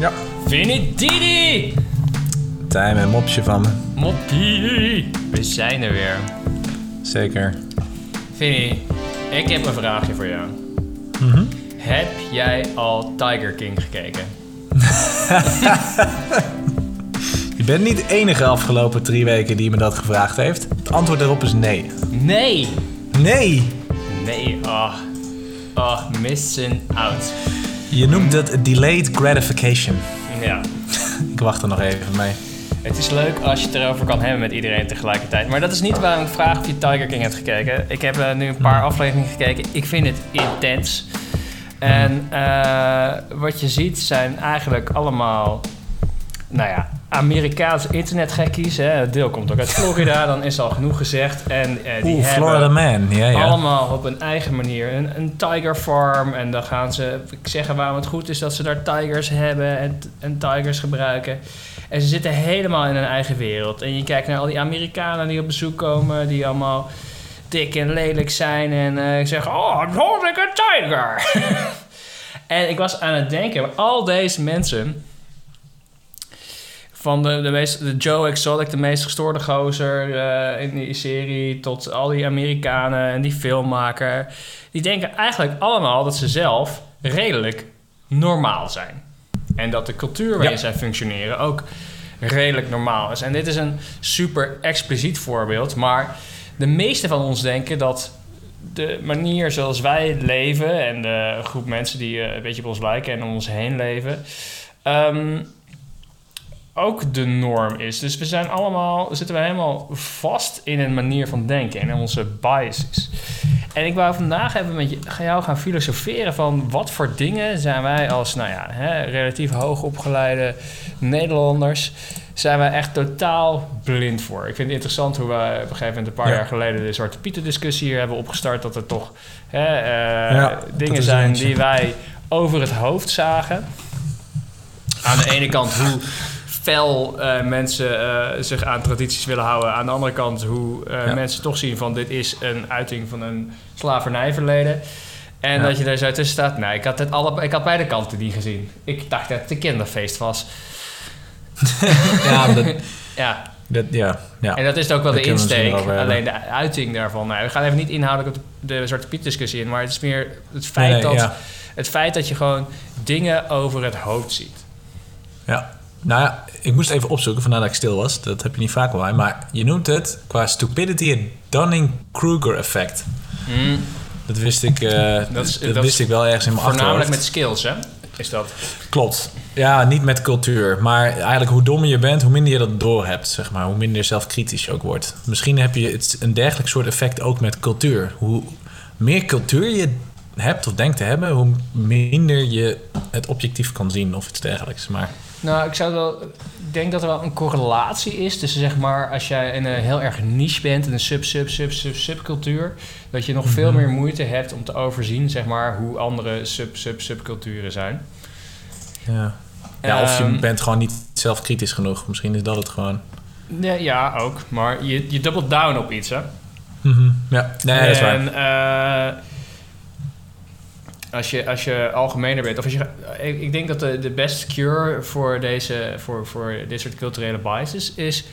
Ja. Finitidi! Tijm en mopsje van me. Moppie! We zijn er weer. Zeker. Vinnie, ik heb een vraagje voor jou. Mhm. Heb jij al Tiger King gekeken? Je bent niet de enige afgelopen drie weken die me dat gevraagd heeft. Het antwoord daarop is nee. Nee! Nee! Nee, ah. Ah, missing out. Je noemt dat delayed gratification. Ja. Ik wacht er nog even mee. Het is leuk als je het erover kan hebben met iedereen tegelijkertijd. Maar dat is niet waarom ik vraag of je Tiger King hebt gekeken. Ik heb eh, nu een paar afleveringen gekeken. Ik vind het intens. En eh, wat je ziet zijn eigenlijk allemaal, nou ja, Amerikaanse internetgekkies. Hè. Het deel komt ook uit Florida, dan is al genoeg gezegd. En eh, die Oeh, Florida Man. Ja, ja. allemaal op een eigen manier een, een tiger farm. En dan gaan ze zeggen waarom het goed is dat ze daar tigers hebben en, en tigers gebruiken. En ze zitten helemaal in hun eigen wereld. En je kijkt naar al die Amerikanen die op bezoek komen, die allemaal dik en lelijk zijn en eh, zeggen: Oh, I'm holding a tiger. en ik was aan het denken, al deze mensen. Van de, de, meest, de Joe Exotic, de meest gestoorde gozer eh, in die serie, tot al die Amerikanen en die filmmaker. Die denken eigenlijk allemaal dat ze zelf redelijk normaal zijn. En dat de cultuur waarin Ja. zij functioneren ook redelijk normaal is. En dit is een super expliciet voorbeeld, maar de meeste van ons denken dat de manier zoals wij leven en de groep mensen die eh, een beetje op ons lijken en om ons heen leven, ehm, ook de norm is. Dus we zijn allemaal, zitten we helemaal vast in een manier van denken en in onze biases. En ik wou vandaag even met jou gaan filosoferen van wat voor dingen zijn wij als, nou ja, hè, relatief hoogopgeleide Nederlanders, zijn wij echt totaal blind voor. Ik vind het interessant hoe we op een gegeven moment een paar Ja. jaar geleden de Zwarte Pieten discussie hier hebben opgestart, dat er toch hè, eh, Ja, dingen zijn die wij over het hoofd zagen. Aan de ene kant hoe fel eh, mensen eh, zich aan tradities willen houden. Aan de andere kant hoe eh, Ja. mensen toch zien van dit is een uiting van een slavernijverleden. En Ja. dat je daar zo tussen staat. Nee, ik had, het alle, ik had beide kanten niet gezien. Ik dacht dat het een kinderfeest was. Ja, dat, Ja, dat, ja, ja. en dat is ook wel de insteek. Alleen de uiting daarvan. Nou, we gaan even niet inhoudelijk op de, de Zwarte Piet discussie in. Maar het is meer het feit, nee, dat, ja. het feit dat je gewoon dingen over het hoofd ziet. Ja. Nou ja, ik moest even opzoeken, vandaar dat ik stil was. Dat heb je niet vaak bij. Maar je noemt het qua stupidity het Dunning-Kruger effect. Mm, Dat wist ik, eh, Dat is- dat dat wist is ik wel ergens in mijn voornamelijk achterhoofd. met skills, hè? Is dat. Klopt. Ja, niet met cultuur. Maar eigenlijk hoe dommer je bent, hoe minder je dat doorhebt, zeg maar. Hoe minder je zelfkritisch je ook wordt. Misschien heb je het, een dergelijk soort effect ook met cultuur. Hoe meer cultuur je hebt of denkt te hebben, hoe minder je het objectief kan zien of iets dergelijks. Maar Nou, ik zou wel. Ik denk dat er wel een correlatie is tussen zeg maar als jij een heel erg niche bent in een sub sub sub sub subcultuur, dat je nog veel meer moeite hebt om te overzien zeg maar hoe andere sub sub subculturen zijn. ja. ja, of je Ehm, bent gewoon niet zelfkritisch genoeg. Misschien is dat het gewoon. Nee, ja, ook. Maar je, je double down op iets, hè? Mhm. Ja, nee, dat is waar. En eh, als, je, als je algemener bent, of als je, ik, ik denk dat de, de best cure voor, deze, voor, voor dit soort culturele biases is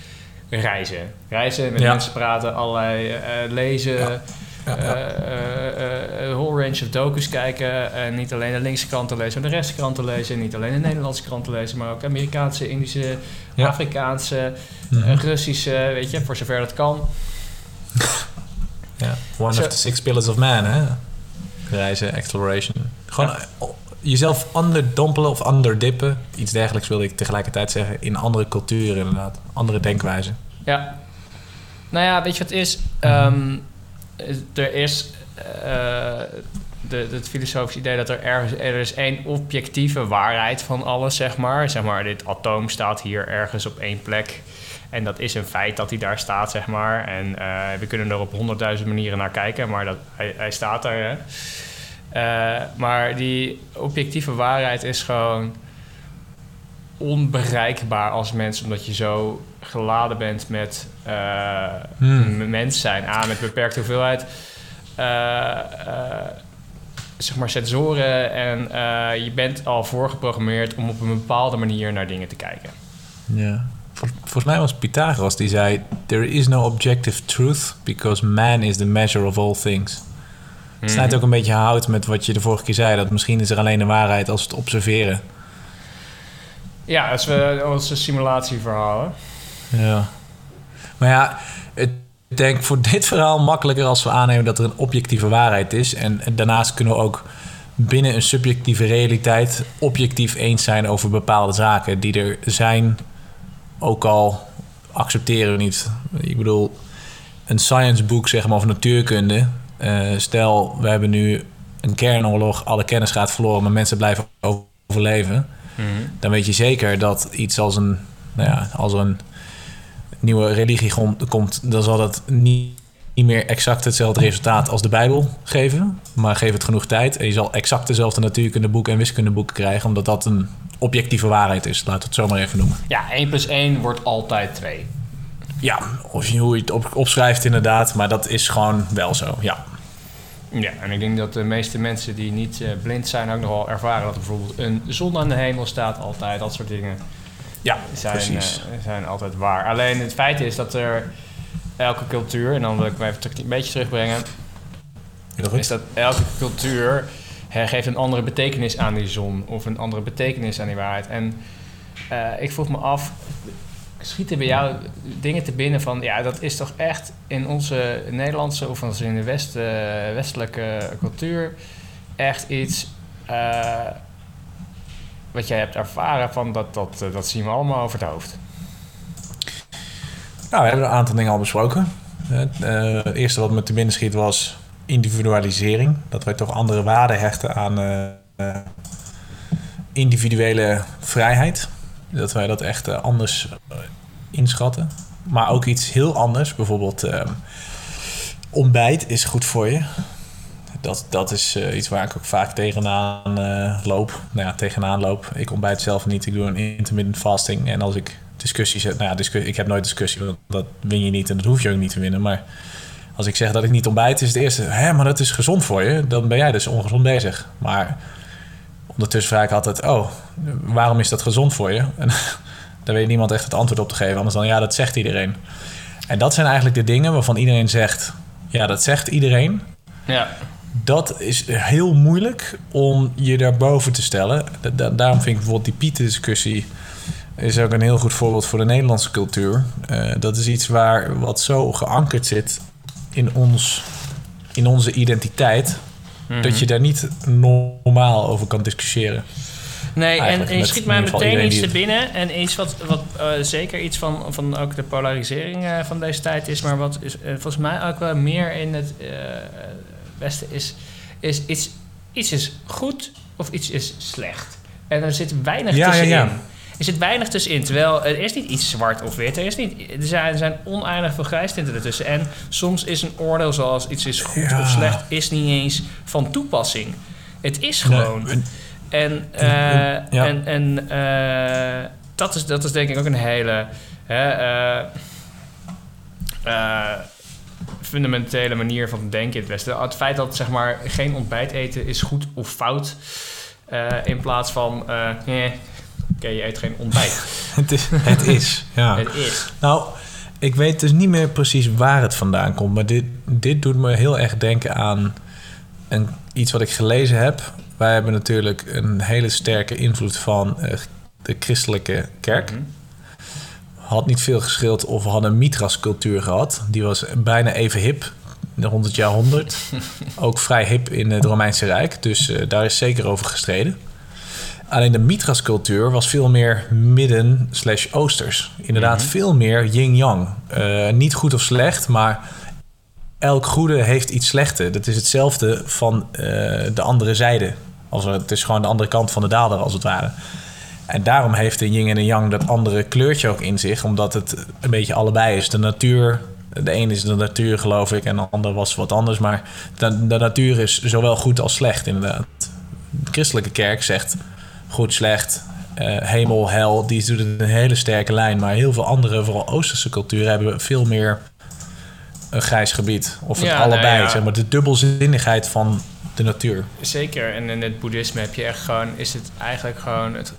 reizen. Reizen, met Ja. mensen praten, allerlei eh, lezen. Ja. Ja, eh, eh, een whole range of docus kijken. En niet alleen de linkse kranten lezen, maar de rechtse kranten lezen. Niet alleen de Nederlandse kranten lezen, maar ook Amerikaanse, Indische. Afrikaanse, Mhm. Russische, weet je, voor zover dat kan. Ja, one of the six pillars of man, hè? Reizen, exploration. Gewoon Ja. eh, jezelf underdompelen of underdippen. Iets dergelijks wilde ik tegelijkertijd zeggen. In andere culturen inderdaad. Andere denkwijzen. Ja. Nou ja, weet je wat is? Ehm, er is eh, de, het filosofisch idee dat er ergens er is één objectieve waarheid van alles, zeg maar. Zeg maar, dit atoom staat hier ergens op één plek. En dat is een feit dat hij daar staat, zeg maar. En eh, we kunnen er op honderdduizend manieren naar kijken, maar dat, hij, hij staat daar. Hè? Eh, maar die objectieve waarheid is gewoon onbereikbaar als mens, omdat je zo geladen bent met eh, Hmm. mens zijn. A, met beperkte hoeveelheid. Zeg maar sensoren en eh, je bent al voorgeprogrammeerd om op een bepaalde manier naar dingen te kijken. Ja. Vol- Volgens mij was Pythagoras die zei: There is no objective truth because man is the measure of all things. Het snijdt ook een beetje hout met wat je de vorige keer zei: dat misschien is er alleen een waarheid als we het observeren. Ja, als we onze simulatieverhalen. Ja. Maar ja, het, denk voor dit verhaal makkelijker als we aannemen dat er een objectieve waarheid is. En, daarnaast kunnen we ook binnen een subjectieve realiteit objectief eens zijn over bepaalde zaken die er zijn, ook al accepteren we niet. Ik bedoel, een science book, zeg maar, of natuurkunde. eh, stel, we hebben nu een kernoorlog, alle kennis gaat verloren, maar mensen blijven overleven. Dan weet je zeker dat iets als een, nou ja, als een nieuwe religie kom- komt, dan zal dat niet, niet meer exact hetzelfde resultaat als de Bijbel geven. Maar geef het genoeg tijd en je zal exact dezelfde natuurkundeboeken en wiskundeboeken krijgen, omdat dat een objectieve waarheid is. We het zo maar even noemen. Ja, 1 plus 1 wordt altijd 2. Ja, of je, hoe je het op, opschrijft inderdaad, maar dat is gewoon wel zo, ja. Ja, en ik denk dat de meeste mensen die niet eh, blind zijn ook nogal ervaren dat er bijvoorbeeld een zon aan de hemel staat altijd. Dat soort dingen Ja, zijn, precies. eh, zijn altijd waar. Alleen het feit is dat er elke cultuur, en dan wil ik me even terug- een beetje terugbrengen, is dat elke cultuur geeft een andere betekenis aan die zon of een andere betekenis aan die waarheid. En eh, ik vroeg me af, schieten bij jou dingen te binnen van, ja, dat is toch echt in onze Nederlandse of in de West, eh, westelijke cultuur echt iets wat jij hebt ervaren van dat, dat, eh, dat zien we allemaal over het hoofd. Nou, we hebben een aantal dingen al besproken. Het eh, eerste wat me te binnen schiet was individualisering. Dat wij toch andere waarde hechten aan eh, individuele vrijheid. Dat wij dat echt anders inschatten. Maar ook iets heel anders. Bijvoorbeeld ontbijt is goed voor je. Dat, dat is eh, iets waar ik ook vaak tegenaan eh, loop. Nou ja, tegenaan loop. Ik ontbijt zelf niet. Ik doe een intermittent fasting. En als ik discussies heb... Nou ja, discu- ik heb nooit discussie. Want dat win je niet en dat hoef je ook niet te winnen. Maar als ik zeg dat ik niet ontbijt, is het eerste... Hé, maar dat is gezond voor je. Dan ben jij dus ongezond bezig. Maar ondertussen vraag ik altijd... Oh, waarom is dat gezond voor je? En daar weet niemand echt het antwoord op te geven. Anders dan, ja, dat zegt iedereen. En dat zijn eigenlijk de dingen waarvan iedereen zegt... Ja, dat zegt iedereen Ja. Dat is heel moeilijk om je daarboven te stellen. Da- da- daarom vind ik bijvoorbeeld die Pieten-discussie... is ook een heel goed voorbeeld voor de Nederlandse cultuur. Eh, dat is iets waar wat zo geankerd zit in, ons, in onze identiteit... dat je daar niet normaal over kan discussiëren. Nee, en, Eigenlijk en je schiet mij meteen iets te binnen. En iets wat, wat eh, zeker iets van, van ook de polarisering eh, van deze tijd is. Maar wat is, volgens mij ook wel meer in het Westen is... is iets, iets is goed of iets is slecht. En er zit weinig Ja, tussenin. ja. Er zit weinig tussenin. Terwijl er is niet iets zwart of wit. Er, is niet, er, zijn, er zijn oneindig veel grijstinten ertussen. En soms is een oordeel zoals iets is goed of slecht... is niet eens van toepassing. Het is gewoon... en- En, eh, Ja. en, en eh, dat, is, dat is denk ik ook een hele hè, eh, fundamentele manier van denken in het Westen. Het feit dat zeg maar, geen ontbijt eten is goed of fout. eh, in plaats van, eh, eh, oké, je eet geen ontbijt. het, is, het is, ja. Het is. Nou, ik weet dus niet meer precies waar het vandaan komt. Maar dit, dit doet me heel erg denken aan een, iets wat ik gelezen heb. Wij hebben natuurlijk een hele sterke invloed van eh, de christelijke kerk. Mhm. Had niet veel geschild of we hadden een Mithras-cultuur gehad. Die was bijna even hip, in de 100 jaar 100. Ook vrij hip in het Romeinse Rijk. Dus eh, daar is zeker over gestreden. Alleen de Mithras-cultuur was veel meer midden slash oosters. Inderdaad, veel meer yin-yang. Eh, niet goed of slecht, maar elk goede heeft iets slechte. Dat is hetzelfde van eh, de andere zijde. Als het is gewoon de andere kant van de daalder, als het ware. En daarom heeft de yin en de yang dat andere kleurtje ook in zich. Omdat het een beetje allebei is. De natuur, de een is de natuur geloof ik. En de ander was wat anders. Maar de, de natuur is zowel goed als slecht inderdaad. De christelijke kerk zegt goed, slecht, eh, hemel, hel. Die doet een hele sterke lijn. Maar heel veel andere, vooral Oosterse culturen, hebben veel meer een grijs gebied. Of het Ja, allebei. nou ja. Zeg maar, de dubbelzinnigheid van de natuur. Zeker. En in het boeddhisme heb je echt gewoon, is het eigenlijk gewoon, het,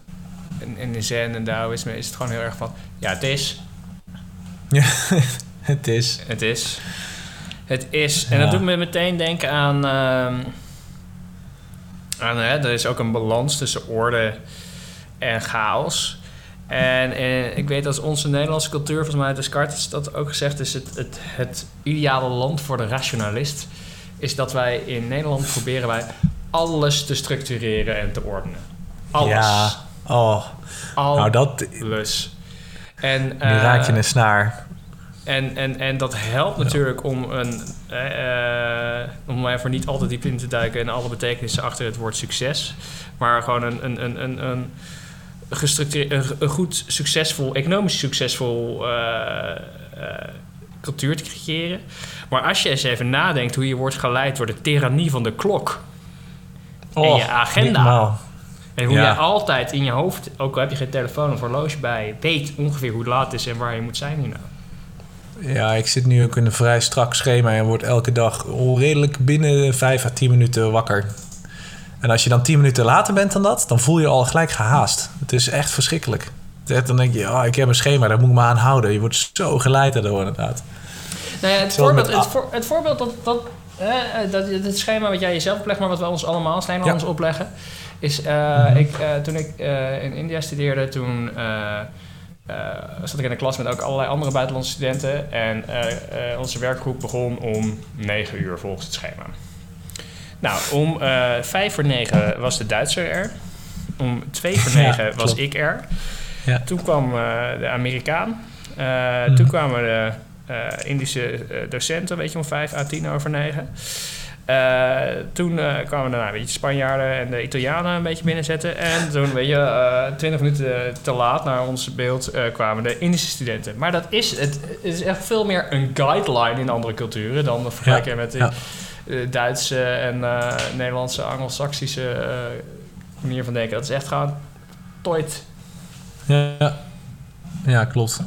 in, in de zen en Taoïsme is het gewoon heel erg van, ja, het is. Ja, het is. Het is. Het is. En Ja. dat doet me meteen denken aan, ehm, aan hè, er is ook een balans tussen orde en chaos. En, eh, ik weet dat onze Nederlandse cultuur, volgens mij Descartes dat ook gezegd is, het, het, het ideale land voor de rationalist is dat wij in Nederland proberen wij alles te structureren en te ordenen. Alles. Ja. Oh, Alles. nou dat... En, Nu eh, raak je een snaar. en, en, en dat helpt natuurlijk om een. eh, om even niet al te diep in te duiken in alle betekenissen achter het woord succes. Maar gewoon een, een, een, een, een, gestructureerd, een, goed, succesvol, economisch succesvol cultuur te creëren. Maar als je eens even nadenkt hoe je wordt geleid door de tirannie van de klok. En je agenda. En hoe Ja. jij altijd in je hoofd, ook al heb je geen telefoon of horloge bij, weet ongeveer hoe laat het is en waar je moet zijn hierna. Ja, ik zit nu ook in een vrij strak schema en word elke dag redelijk binnen 5 à 10 minuten wakker. En als je dan 10 minuten later bent dan dat, dan voel je al gelijk gehaast. Het is echt verschrikkelijk. Dan denk je, oh, ik heb een schema, daar moet ik me aan houden. Je wordt zo geleid daardoor inderdaad. Nou ja, het, voorbeeld, met het, voor, het voorbeeld dat, dat, eh, dat het schema wat jij jezelf oplegt, maar wat we ons allemaal als Nederlanders opleggen, is eh, ik, eh, toen ik eh, in India studeerde, toen zat ik in een klas met ook allerlei andere buitenlandse studenten en onze werkgroep begon om 9 uur volgens het schema. Nou, om vijf voor negen was de Duitser er. Om twee voor Ja, negen was klopt. ik er. Ja. Toen kwam de Amerikaan. Mhm. Toen kwamen de Indische docenten, weet je, om vijf à tien over negen. Eh, toen eh, kwamen daarna weet je, de Spanjaarden en de Italianen een beetje binnenzetten. En toen, weet je, eh, twintig minuten te laat naar ons beeld kwamen de Indische studenten. Maar dat is, het, het is echt veel meer een guideline in andere culturen dan vergelijken met de ja. Duitse en Nederlandse, Anglo-Saxische manier van denken. Dat is echt gewoon tooit. Ja, ja klopt.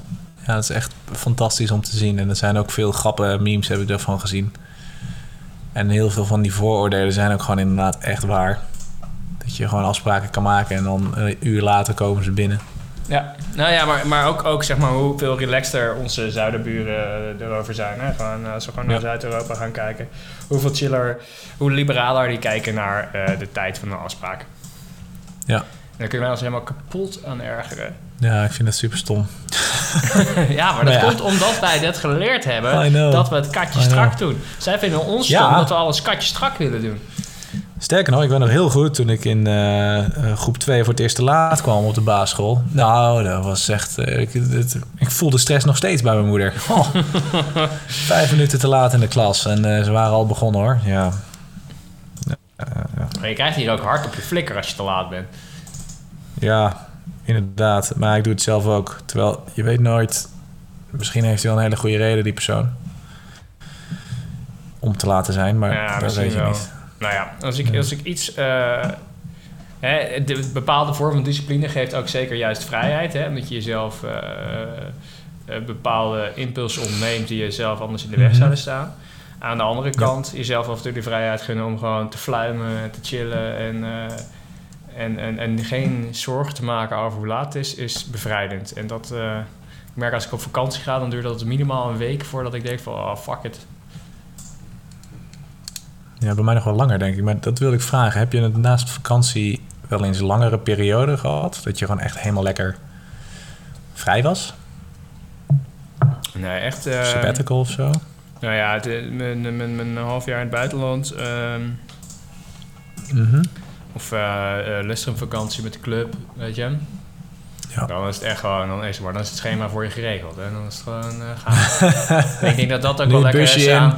Ja, het is echt fantastisch om te zien. En er zijn ook veel grappen, memes heb ik daarvan gezien. En heel veel van die vooroordelen zijn ook gewoon inderdaad echt waar. Dat je gewoon afspraken kan maken en dan een uur later komen ze binnen. Ja, nou ja, maar, maar ook, ook zeg maar hoeveel relaxter onze zuidenburen eh, erover zijn. Hè? Gewoon, eh, als we gewoon naar Ja. Zuid-Europa gaan kijken. Hoeveel chiller, hoe liberaler die kijken naar eh, de tijd van de afspraak. Ja. Daar kunnen wij ons helemaal kapot aan ergeren. Ja, ik vind het super stom. ja, maar dat Maar ja. komt omdat wij dat geleerd hebben dat we het katje strak doen. Zij vinden ons Ja. stom dat we alles katje strak willen doen. Sterker nog, ik ben nog heel goed toen ik in eh, eh, groep 2 voor het eerst te laat kwam op de basisschool. Nou, dat was echt... eh, ik, het- ik voel de stress nog steeds bij mijn moeder. Oh, vijf minuten te laat in de klas en ze waren al begonnen hoor. Ja. Maar je krijgt hier ook hard op je flikker als je te laat bent. Ja, inderdaad. Maar ik doe het zelf ook. Terwijl je weet nooit. Misschien heeft hij wel een hele goede reden, die persoon. Om te laten zijn, maar Ja, dat weet je wel. niet. Nou ja, als ik, als ik iets... eh, hè, de bepaalde vorm van discipline geeft ook zeker juist vrijheid. Hè, omdat je jezelf eh, eh, bepaalde impulsen ontneemt... die je zelf anders in de weg Mhm. zouden staan. Aan de andere kant jezelf af en toe de vrijheid gunnen... om gewoon te fluimen, te chillen... en, en, en, en geen zorgen te maken over hoe laat het is... is bevrijdend. En dat... eh, ik merk als ik op vakantie ga, dan duurt dat minimaal een week voordat ik denk van, oh fuck it. Ja, bij mij nog wel langer, denk ik. Maar dat wil ik vragen. Heb je het naast vakantie wel eens een langere periode gehad? Dat je gewoon echt helemaal lekker vrij was? Nee, echt. eh, Sabbatical of zo? Nou ja, het, eh, mijn, mijn, mijn half jaar in het buitenland. ehm, Mhm. Of eh eh, Lustrum-vakantie met de club, weet je. Ja. Dan is het echt gewoon, dan is, maar dan is het schema voor je geregeld. Hè? Dan is het gewoon gaan. En ik denk dat dat ook wel lekker is aan...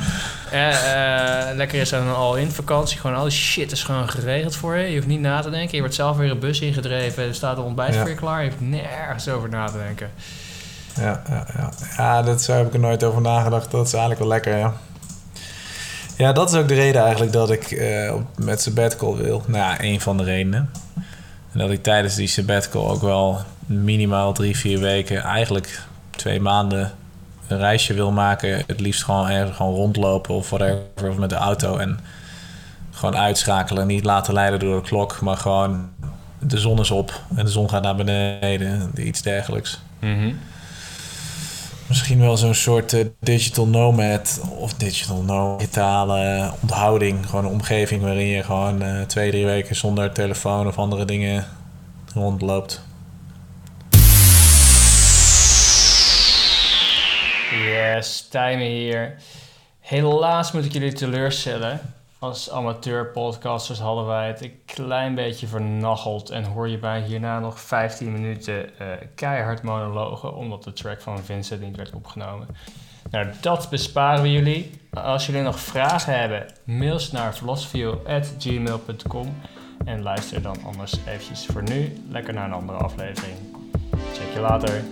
eh, lekker is aan een al-in vakantie. Gewoon alle shit is gewoon geregeld voor je. Je hoeft niet na te denken. Je wordt zelf weer een bus ingedreven. Er staat een ontbijt Ja. voor je klaar. Je hoeft nergens over na te denken. Ja, ja, ja. ja dat, zo heb ik er nooit over nagedacht. Dat is eigenlijk wel lekker, ja. Ja, dat is ook de reden eigenlijk dat ik op- met sabbatical wil. Nou ja, een van de redenen. En dat ik tijdens die sabbatical ook wel minimaal drie, vier weken... eigenlijk twee maanden een reisje wil maken. Het liefst gewoon ergens gewoon rondlopen of whatever, of met de auto. En Gewoon uitschakelen, niet laten leiden door de klok, maar gewoon de zon is op en de zon gaat naar beneden, iets dergelijks. Mhm. Misschien wel zo'n soort eh, digital nomad of digital nomad, digitale onthouding. Gewoon een omgeving waarin je gewoon eh, twee, drie weken zonder telefoon of andere dingen rondloopt. Yes, Tijmen hier. Helaas moet ik jullie teleurstellen. Als amateur podcasters hadden wij het een klein beetje vernacheld en hoor je bij hierna nog 15 minuten eh, keihard monologen omdat de track van Vincent niet werd opgenomen. Nou, dat besparen we jullie. Als jullie nog vragen hebben, mail ze naar philosophy.gmail.com en luister dan anders eventjes voor nu lekker naar een andere aflevering. Check je later.